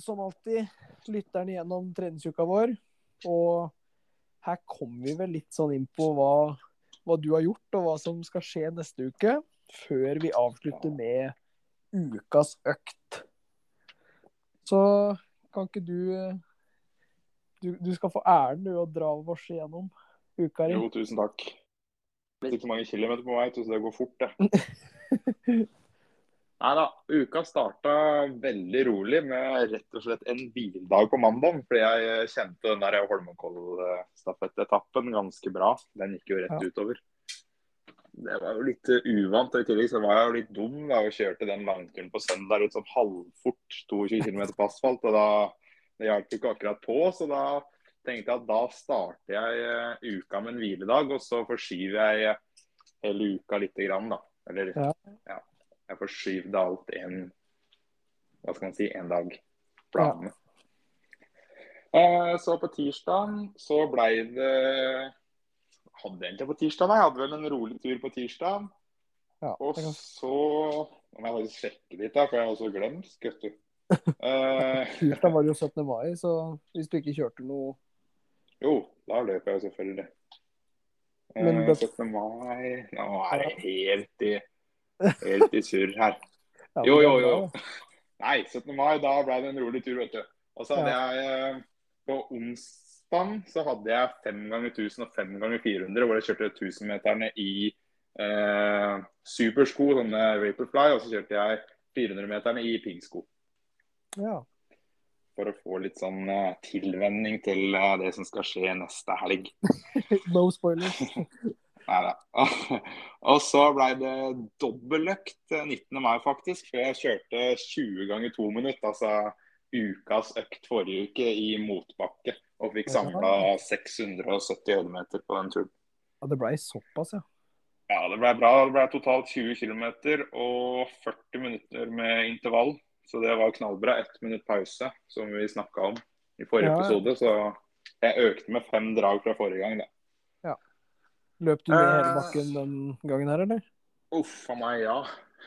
som alltid, lytterne gjennom treningsuka vår. Og her kommer vi vel litt sånn inn på hva, hva du har gjort, og hva som skal skje neste uke. Før vi avslutter med ukas økt. Så kan ikke du Du, du skal få æren du å dra oss igjennom uka di. Jo, tusen takk. Det er ikke mange kilometer på vei, så det går fort, det. Nei da, uka starta veldig rolig med rett og slett en hviledag på mandag. Fordi jeg kjente den der Holmenkollstafettetappen ganske bra. Den gikk jo rett Ja. utover. Det var jo litt uvant. og I tillegg så var jeg jo litt dum da, og kjørte den langturen på søndag ut sånn halvfort. 22 km på asfalt. og da Det hjalp ikke akkurat på, så da tenkte jeg at da starter jeg eh, uka med en hviledag, og så forskyver jeg hele uka lite grann, da. Eller Ja. ja. Jeg forskyvde alt en Hva skal man si en dag. Planene. Eh, så på tirsdag så blei det Hadde jeg egentlig på tirsdag? Nei, hadde vel en rolig tur på tirsdag. Ja, Og så Nå må jeg faktisk sjekke litt, da, for jeg har også glemt. vet du. Eh, Tirsdag var det jo 17. mai, så hvis du ikke kjørte noe jo, da løper jeg jo selvfølgelig. Men Eh, det- 17. mai Nå er jeg helt i, helt i surr her. Jo, jo, jo. Nei, 17. mai, da ble det en rolig tur, vet du. Og så hadde jeg eh, På onsdag så hadde jeg 5 ganger 1000 og 5 ganger 400, hvor jeg kjørte 1000-meterne i eh, supersko, sånne Vaporfly, og så kjørte jeg 400-meterne i piggsko. Ja. For å få litt sånn uh, tilvenning til uh, det som skal skje neste helg. No spoilers. Neida. Og så ble det dobbeltøkt eh, 19. mai, faktisk. For jeg kjørte 20 ganger 2 minutter, altså ukas økt forrige uke i motbakke. Og fikk samla 670 høydemeter på den turen. Ja, det blei såpass, ja. Ja, det ble bra. Det ble totalt 20 km og 40 minutter med intervall. Så det var knallbra. Ett minutt pause, som vi snakka om i forrige ja. episode. Så jeg økte med fem drag fra forrige gang, da. Løp du ned hele Eh. bakken den gangen her, eller? Uff a meg, ja.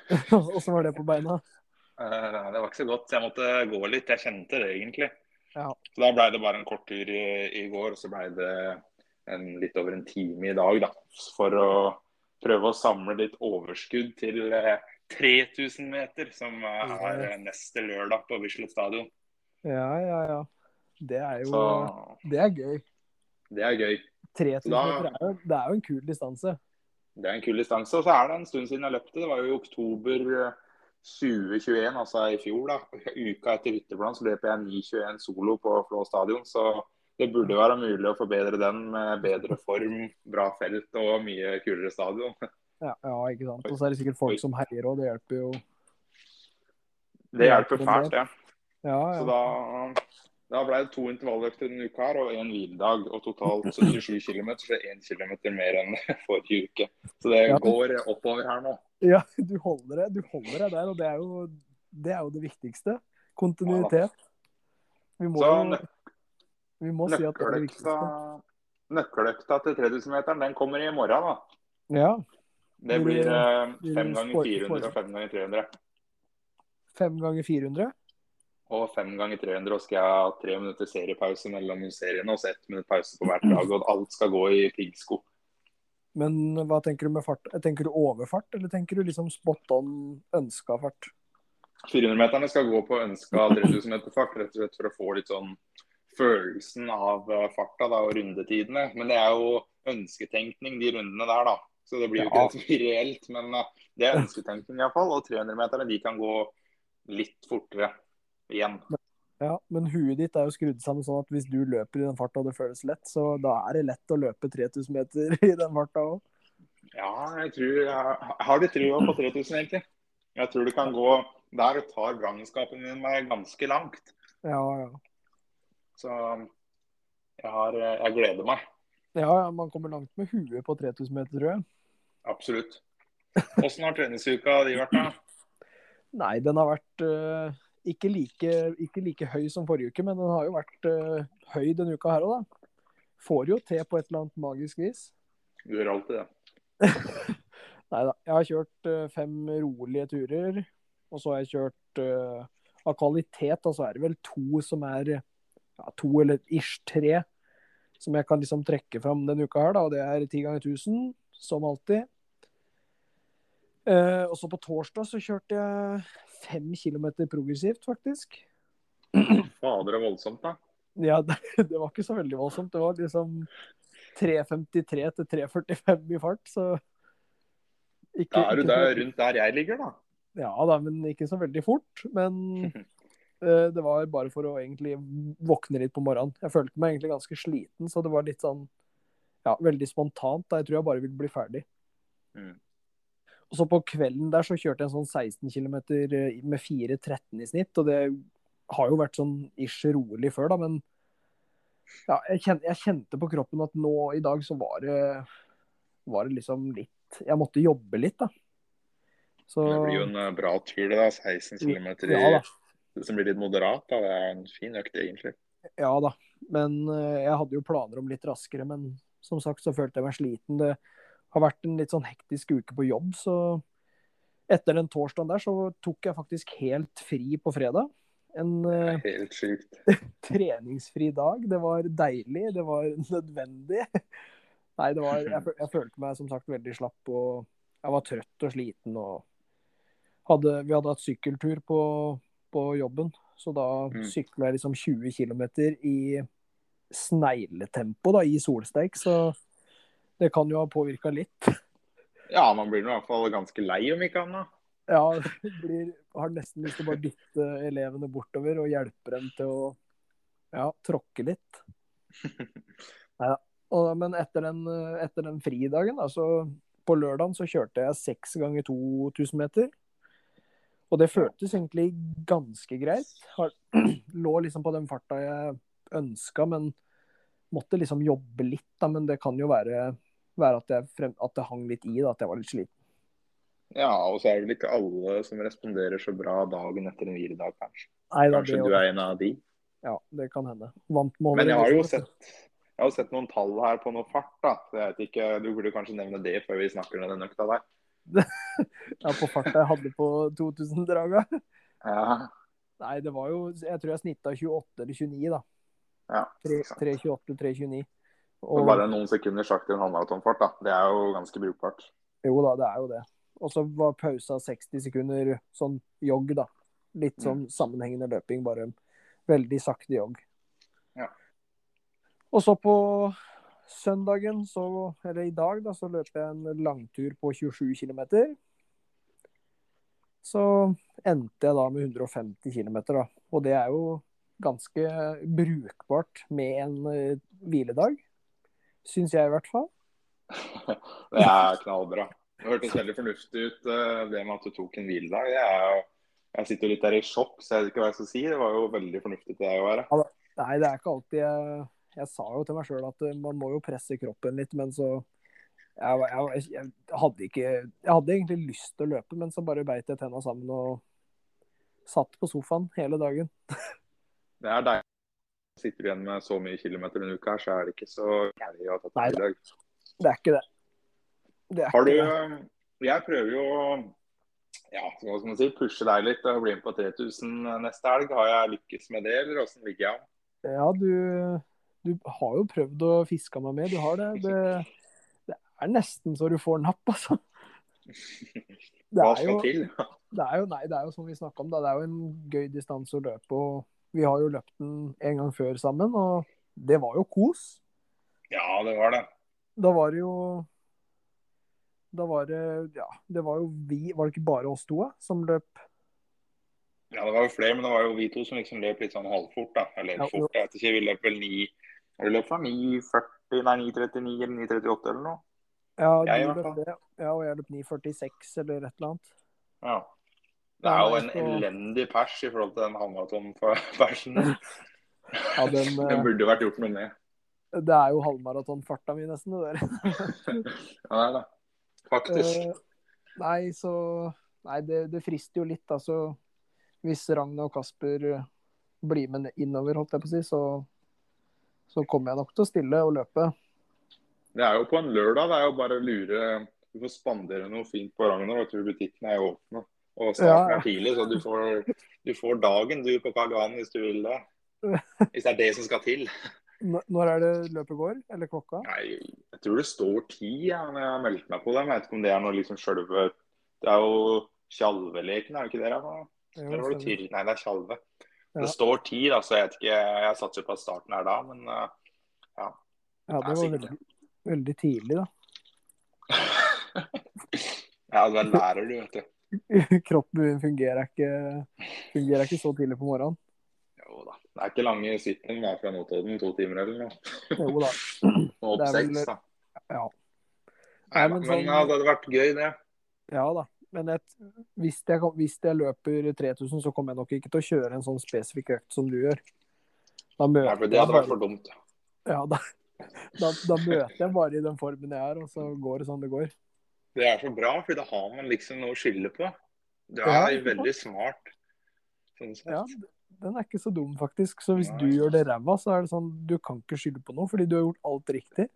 Åssen var det på beina? Eh, Det var ikke så godt. Jeg måtte gå litt. Jeg kjente det egentlig. Ja. Så Da ble det bare en kort tur i, i går, og så ble det en, litt over en time i dag. da, For å prøve å samle litt overskudd til eh, 3000 meter, som eh, er eh, neste lørdag på Bislett stadion. Ja, ja, ja. Det er jo Så Det er gøy. det er gøy. 3000 Da- meter er jo, det er jo en kul distanse. Det er en kul distanse. Og så er det en stund siden jeg løpte. Det var jo i oktober eh, 2021, altså i fjor. da. Uka etter hytteplan så løp jeg 9,21 solo på Flå stadion. Så det burde være mulig å forbedre den med bedre form, bra felt og mye kulere stadion. Ja, ja, ikke sant. Og så er det sikkert folk som heier òg. Det hjelper jo. Det hjelper fælt, det. Ja, Ja, ja. da, da ble det to intervalløkter denne uka her og én hviledag. Og totalt 77 km, så 1 km mer enn forrige uke. Så det Ja. går oppover her nå. ja du, holder det, du holder deg der, og det er jo det, er jo det viktigste. Kontinuitet. Vi må Så vi må si at det er det viktigste. nøkkeløkta til 3000-meteren den kommer i morgen. da. Ja. Det Blir det- eh, det fem ganger spor- 400 og fem ganger 300. Fem ganger 400. Og fem ganger 300 og skal jeg ha tre minutter seriepause mellom seriene og så ett minutt pause på hvert lag. Og alt skal gå i piggsko. Men hva tenker du med fart? Tenker du overfart, eller tenker du liksom spot on ønska fart? 400-meterne skal gå på ønska 3000 meter fart, rett og slett for å få litt sånn følelsen av eh, farta da, og rundetidene. Men det er jo ønsketenkning, de rundene der, da. Så det blir jo ikke helt reelt. Men eh, det er ønsketenkning iallfall. Og 300-meterne de kan gå litt fortere igjen. Ja, men huet ditt er jo skrudd sammen sånn at hvis du løper i den farta og det føles lett, så da er det lett å løpe 3000 meter i den farta òg. Ja, jeg tror jeg har litt trua på 3000, egentlig. Jeg tror det kan gå Der tar brannskapen min meg ganske langt. Ja, ja. Så jeg, har, jeg gleder meg. Ja, ja, man kommer langt med huet på 3000 meter, tror jeg. Absolutt. Åssen har treningsuka di vært, da? Nei, den har vært eh, ikke, like, ikke like høy som forrige uke, men den har jo vært uh, høy denne uka her òg, da. Får jo til på et eller annet magisk vis. Du gjør alltid det. Nei da. Jeg har kjørt uh, fem rolige turer, og så har jeg kjørt uh, Av kvalitet, da, så er det vel to som er ja, To eller ish tre som jeg kan liksom trekke fram denne uka her, da. Og det er ti ganger 1000, som alltid. Eh, og så på torsdag så kjørte jeg fem kilometer progressivt, faktisk. Fader, det er voldsomt, da. Ja, det, det var ikke så veldig voldsomt. Det var liksom 3.53 til 3.45 i fart, så ikke, Da er du der rundt der jeg ligger, da. Ja da, men ikke så veldig fort. Men uh, det var bare for å egentlig våkne litt på morgenen. Jeg følte meg egentlig ganske sliten, så det var litt sånn ja, veldig spontant. Da. Jeg tror jeg bare ville bli ferdig. Mm. Og så på kvelden der så kjørte jeg en sånn 16 km med 4.13 i snitt, og det har jo vært sånn ish rolig før, da, men ja, jeg, kjente, jeg kjente på kroppen at nå i dag så var det, var det liksom litt Jeg måtte jobbe litt, da. Så Det blir jo en eh, bra tur, det. da. 16 km i Ja som blir litt moderat. da. Det er en fin økt, egentlig. Ja da, men eh, jeg hadde jo planer om litt raskere. Men som sagt så følte jeg meg sliten. Det har vært en litt sånn hektisk uke på jobb, så etter den torsdagen der så tok jeg faktisk helt fri på fredag. En eh, Helt sykt. treningsfri dag. Det var deilig, det var nødvendig. Nei, det var Jeg, jeg følte meg som sagt veldig slapp, og jeg var trøtt og sliten og hadde, Vi hadde hatt sykkeltur på, på jobben, så da Mm. sykla jeg liksom 20 km i snegletempo da, i solsteik, så det kan jo ha påvirka litt. Ja, man blir i hvert fall ganske lei, om ikke annet. Ja, blir, har nesten lyst til å bare dytte elevene bortover og hjelpe dem til å ja, tråkke litt. Ja, Og, men etter den, etter den fridagen, da, så på lørdagen så kjørte jeg seks ganger 2000 meter. Og det føltes egentlig ganske greit. Har, lå liksom på den farta jeg ønska, men måtte liksom jobbe litt. Da, men det kan jo være, være at, frem, at det hang litt i, da, at jeg var litt sliten. Ja, og så er det vel ikke alle som responderer så bra dagen etter en hviledag, kanskje. Nei, da, Kanskje du er en av de. Ja, det kan hende. Men jeg har jo liksom. sett, jeg har sett noen tall her på noe fart, da. Så jeg vet ikke, Du burde kanskje nevne det før vi snakker om den økta der. Ja, på farta jeg hadde på 2000-draga. Ja, Nei, det var jo Jeg tror jeg snitta 28 eller 29, da. ja. ikke 3.28, 3.29. Og bare noen sekunder sakte enn halvmaratonfart, da. Det er jo ganske brukbart. jo da, det er jo det. Og så var pausa 60 sekunder sånn jogg, da. Litt sånn sammenhengende løping, bare veldig sakte jogg. Ja. Og så på søndagen, så, eller i dag, da, så løper jeg en langtur på 27 km. Så endte jeg da med 150 km, da. Og det er jo ganske brukbart med en eh, hviledag. Syns jeg i hvert fall. Det er knallbra. Det hørtes veldig fornuftig ut, eh, det med at du tok en hviledag. Jeg, er jeg sitter jo litt der i sjokk, så jeg vet ikke hva jeg skal si. Det var jo veldig fornuftig til deg å være. Nei, det er ikke alltid jeg Jeg sa jo til meg sjøl at eh, man må jo presse kroppen litt, men så jeg, jeg, jeg, hadde ikke Jeg hadde egentlig lyst til å løpe, men så bare beit jeg tenna sammen og satt på sofaen hele dagen. Det er deilig. Sitter du igjen med så mye kilometer denne uka, så er det ikke så gærent å ha tatt en da. Det er ikke det. Det er Har du det. Jeg prøver jo å ja, hva skal man si, pushe deg litt og bli med på 3000 neste helg. Har jeg lykkes med det, eller åssen ligger jeg an? Ja, du, du har jo prøvd å fiske meg med. Du har det. Det, det er nesten så du får napp, altså. Det Hva skal til? det er jo, nei, det er jo som vi snakka om, da. Det er jo en gøy distanse å løpe. og Vi har jo løpt den en gang før sammen, og det var jo kos. Ja, det var det. Da var det jo Da var det Ja, det var jo vi Var det ikke bare oss to som løp? Ja, det var jo flere, men det var jo vi to som liksom løp litt sånn halvfort. da. Eller Ja, fort, jeg vet ikke. Vi løp vel 9 Vi løp fra 9,40, nei 9,39 eller 9,38 eller noe. Ja, Jeg løp det. Ja, og jeg løp 9,46 eller et eller annet. Ja. Det er jo en elendig pers i forhold til den halvmaratonpersen. Ja, den, eh, burde vært gjort noe med. det er jo halvmaratonfarta mi, nesten, det der. Ja, det er det. Faktisk. Uh, nei, så Nei, det, det frister jo litt, altså. Hvis Ragna og Kasper eh, blir med innover, holdt jeg på å si, så, så kommer jeg nok til å stille og løpe. Det er jo på en lørdag. Det er jo bare å lure Du får spandere noe fint på tror butikkene er åpne. Og starten Ja. er tidlig, så du får, du får dagen du på Karl Johan hvis du vil det. Hvis det er det som skal til. Når er det løpet går? Eller klokka? Nei, jeg tror det står ti ja, når jeg har meldt meg på det. Jeg vet ikke om det er noe liksom sjølve Det er jo Tjalveleken, er det ikke det? da? Eller var det. Tyr? Nei, det er Tjalve. Ja. Det står ti, da, så jeg vet ikke. Jeg satser på at starten er da, men ja. Ja, det var veldig, veldig tidlig, da. Ja, er lærer, du, vet du. Kroppen min fungerer ikke, fungerer ikke så tidlig på morgenen. Jo da. Det er ikke lange sitten da, fra Notodden, to timer eller noe. Jo da. Og opp seks, da. Ja. Nei, Nei, men, men sånn- ja, det hadde vært gøy, det. Ja da. Men et, hvis, jeg, hvis jeg løper 3000, så kommer jeg nok ikke til å kjøre en sånn spesifikk økt som du gjør. Da Nei, møter, for det hadde vært for dumt. ja, da, da, da møter jeg bare i den formen jeg er, og så går det sånn det går. Det er så bra, for da har man liksom noe å skylde på. Du er Ja, veldig smart. Sånn sett. Ja, den er ikke så dum, faktisk. Så hvis Nei. du gjør det ræva, så er det sånn du kan ikke skylde på noe, fordi du har gjort alt riktig.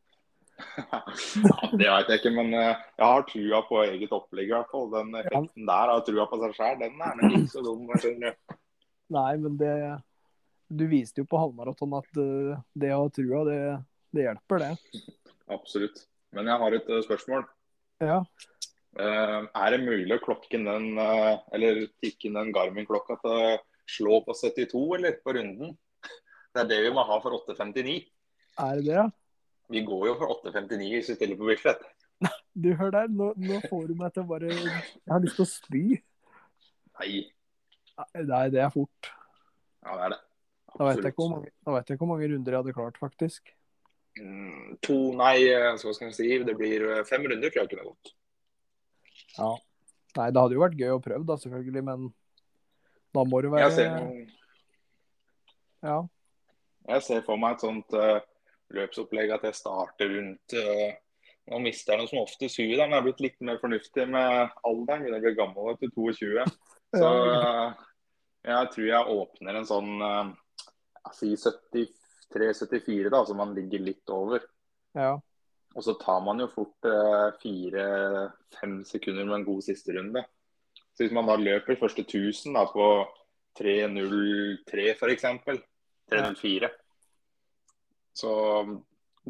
ja, det vet jeg ikke, men eh, jeg har trua på eget opplegg i hvert fall. Den effekten der av trua på seg sjøl, den er nok ikke så dum. Nei, men det Du viste jo på halvmaraton at eh, det å ha trua, det, det hjelper, det. Absolutt. Men jeg har et eh, spørsmål. Ja. Uh, er det mulig å klokke den, uh, eller tikke inn den Garmin-klokka til å slå på 72, eller på runden? Det er det vi må ha for 8.59. Er det det, ja? Vi går jo for 8.59 hvis vi stiller på Bislett. Du, hør der, nå, nå får du meg til å bare Jeg har lyst til å spy. Nei, Nei, det er fort. ja det er det. Da vet, mange, da vet jeg ikke hvor mange runder jeg hadde klart, faktisk. Mm, to, nei, eh, hva skal jeg si, det blir eh, fem runder tror jeg kunne gått. Ja. Nei, det hadde jo vært gøy å prøve, da, selvfølgelig, men da må det være jeg ser, Ja. Jeg ser for meg et sånt uh, løpsopplegg at jeg starter rundt uh, Nå mister jeg noe som oftest da, men jeg har blitt litt mer fornuftig med alderen. Jeg blir gammel til 22. Så uh, jeg tror jeg åpner en sånn uh, si 75 3,74, da, så man ligger litt over. Ja. Og så tar man jo fort fire-fem eh, sekunder med en god siste runde. Så hvis man da løper første 1000 da, på 3.03 f.eks., 3.04, så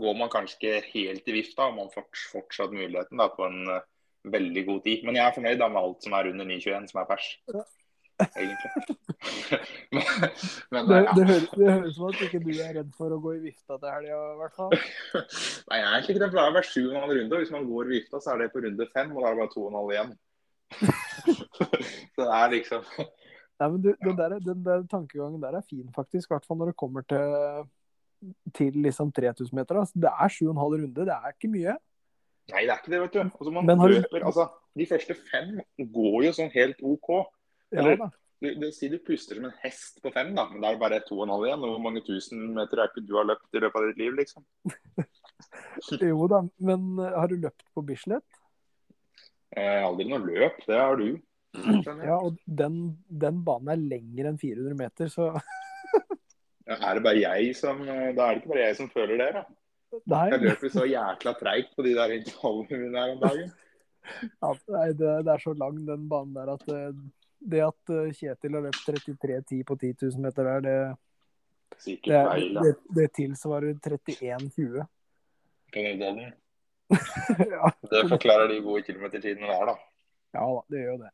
går man kanskje ikke helt i vifta om man får fortsatt muligheten da, på en eh, veldig god tid. Men jeg er fornøyd da, med alt som er under 9.21, som er pers. Egentlig. men, men Det, ja. det, høres, det høres som at ikke du er redd for å gå i vifta til helga, i hvert fall. Nei, jeg er egentlig ikke det. for Det er hver sjuende runde. og Hvis man går i vifta, så er det på runde fem, og da er det bare to og en halv igjen. så det er liksom Nei, men du, den, der, den der tankegangen der er fin, faktisk. I hvert fall når det kommer til, til liksom 3000 meter. Altså, det er 7,5 runde, det er ikke mye. Nei, det er ikke det, vet du. Altså, man Men har du- altså, de første fem går jo sånn helt OK. Ja Eller- ja, Du, du sier du puster som en hest på fem, da, men det er bare to og en halv igjen. og Hvor mange tusen meter er ikke du har løpt i løpet av ditt liv, liksom? Jo da, men eh, har du løpt på Bislett? Eh, aldri noe løp, det har du. Ja, og den, den banen er lengre enn 400 meter, så Ja, Er det bare jeg som eh, Da er det ikke bare jeg som føler det, da. nei. Jeg løper så jækla treigt på de der intervallene mine her om dagen. Ja, nei det, det er så lang den banen der at eh, det at eh, Kjetil har løpt 33,10 på 10 000 meter der, det, det, det, det tilsvarer 31,20. På Nydalen. ja, Det forklarer de gode kilometertidene der, da. ja da, det gjør det.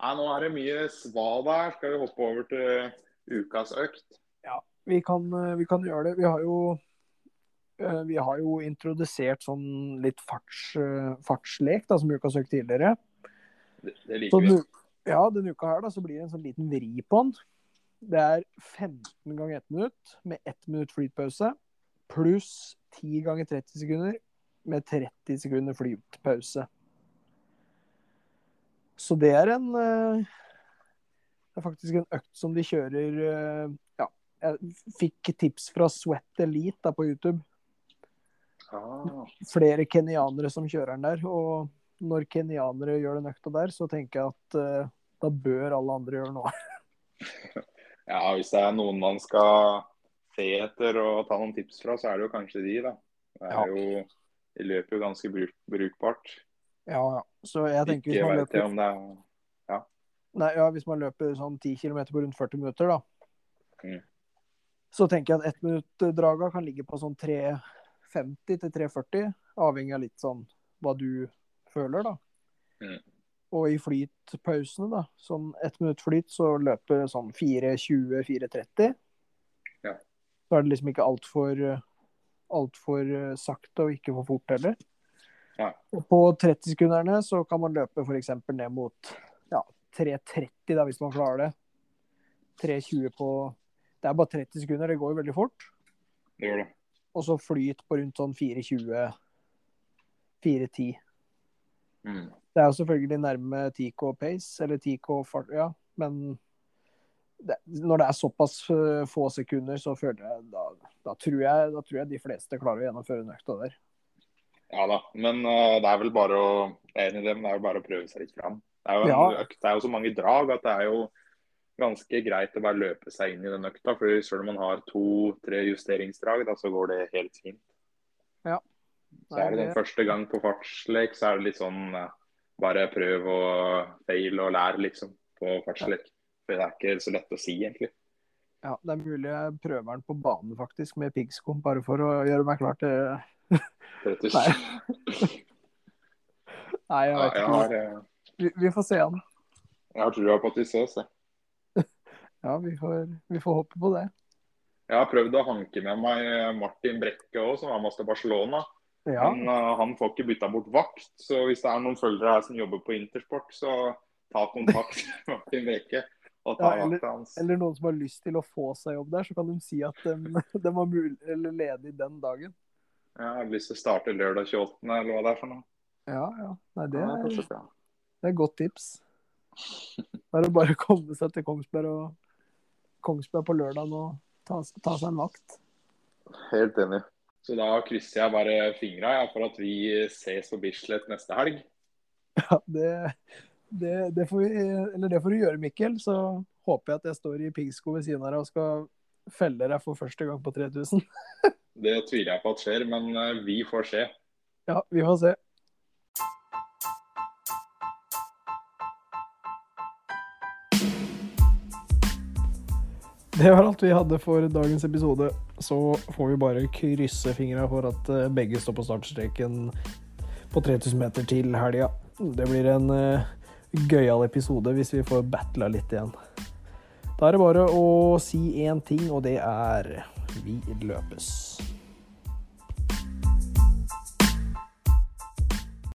Nei, nå er det mye svada her. Skal vi hoppe over til ukas økt? Vi kan, eh, vi kan gjøre det. Vi har jo eh, vi har jo introdusert sånn litt farts, eh, fartslek, da, som Ukas Økt tidligere. Det, det Så liker vi. Ja, denne uka her da, så blir det en sånn liten vri på den. Det er 15 ganger 1 minutt med 1 minutt flytpause, pluss 10 ganger 30 sekunder med 30 sekunder flytpause. Så det er en, eh, Det er faktisk en økt som de kjører eh, Ja, jeg fikk tips fra Sweat Elite da, på YouTube. Ah, Flere kenyanere som kjører den der. Og når kenyanere gjør den økta der, så tenker jeg at uh, da bør alle andre gjøre noe. ja, hvis det er noen man skal se etter og ta noen tips fra, så er det jo kanskje de, da. Det Ja. er jo, de løper jo ganske bruk, brukbart. Ja, ja. Så jeg tenker hvis Ikke man jeg om det er nei, ja, hvis man løper sånn 10 km på rundt 40 minutter, da. Mm. Så tenker jeg at ettminuttdraga kan ligge på sånn 350 til 340, avhengig av litt sånn hva du føler, da. Mm. Og i flytpausene, da, sånn ett minutt flyt, så løper det sånn 4.20-4.30. Ja. Så er det liksom ikke altfor altfor sakte og ikke for fort heller. Ja. Og på 30-sekunderne så kan man løpe f.eks. ned mot ja, 3.30, da, hvis man klarer det. 3.20 på Det er bare 30 sekunder, det går jo veldig fort. Det gjør det. Og så flyt på rundt sånn 4.20, 4.10. Mm. Det er jo selvfølgelig nærme 10K pace, eller 10K fart, ja, men det, når det er såpass øh, få sekunder, så føler jeg da, da, tror jeg da tror jeg de fleste klarer å gjennomføre en økta der. Ja da, men uh, det er vel bare å jeg er enig i det, men det er jo bare å prøve seg litt fram. Det er jo, Ja. økt, det er jo så mange drag at det er jo ganske greit å bare løpe seg inn i den økta. For selv om man har to-tre justeringsdrag, da, så går det helt fint. Ja. Så er det den første gang på fartslek, så er det litt sånn eh, bare prøv og feil og lær, liksom, på fartslek. For det er ikke så lett å si, egentlig. Ja, det er mulig jeg prøver den på bane faktisk, med piggsko, bare for å gjøre meg klar til Nei. Nei, jeg Ja, vet jeg ikke. har, eh, Vi, vi får se an. jeg har trua på at vi ses. jeg. Ja, vi får, vi får håpe på det. Jeg har prøvd å hanke med meg Martin Brekke òg, som var med oss til Barcelona. Ja, Men uh, han får ikke bytta bort vakt. Så hvis det er noen følgere her som jobber på Intersport, så ta kontakt med Martin ta Ja, eller- eller noen som har lyst til å få seg jobb der, så kan de si at de, de var mulig, eller ledig den dagen. Jeg har lyst til å starte lørdag 28., eller hva det er for noe. Ja, ja. Nei, det Ja, er, kanskje det er et godt tips. Det er å bare komme seg til Kongsberg og Kongsberg på lørdag og ta, ta seg en vakt. Helt enig. Så da krysser jeg bare fingra ja, for at vi ses på Bislett neste helg. Ja, det, det, det, får vi, eller det får du gjøre, Mikkel. Så håper jeg at jeg står i piggsko ved siden av deg og skal felle deg for første gang på 3000. Det tviler jeg på at skjer, men uh, vi får se. Ja, vi får se. Det var alt vi hadde for dagens episode. Så får vi bare krysse fingra for at eh, begge står på startstreken på 3000 meter til helga. Det blir en uh, gøyal episode hvis vi får battla litt igjen. Da er det bare å si én ting, og det er vi løpes.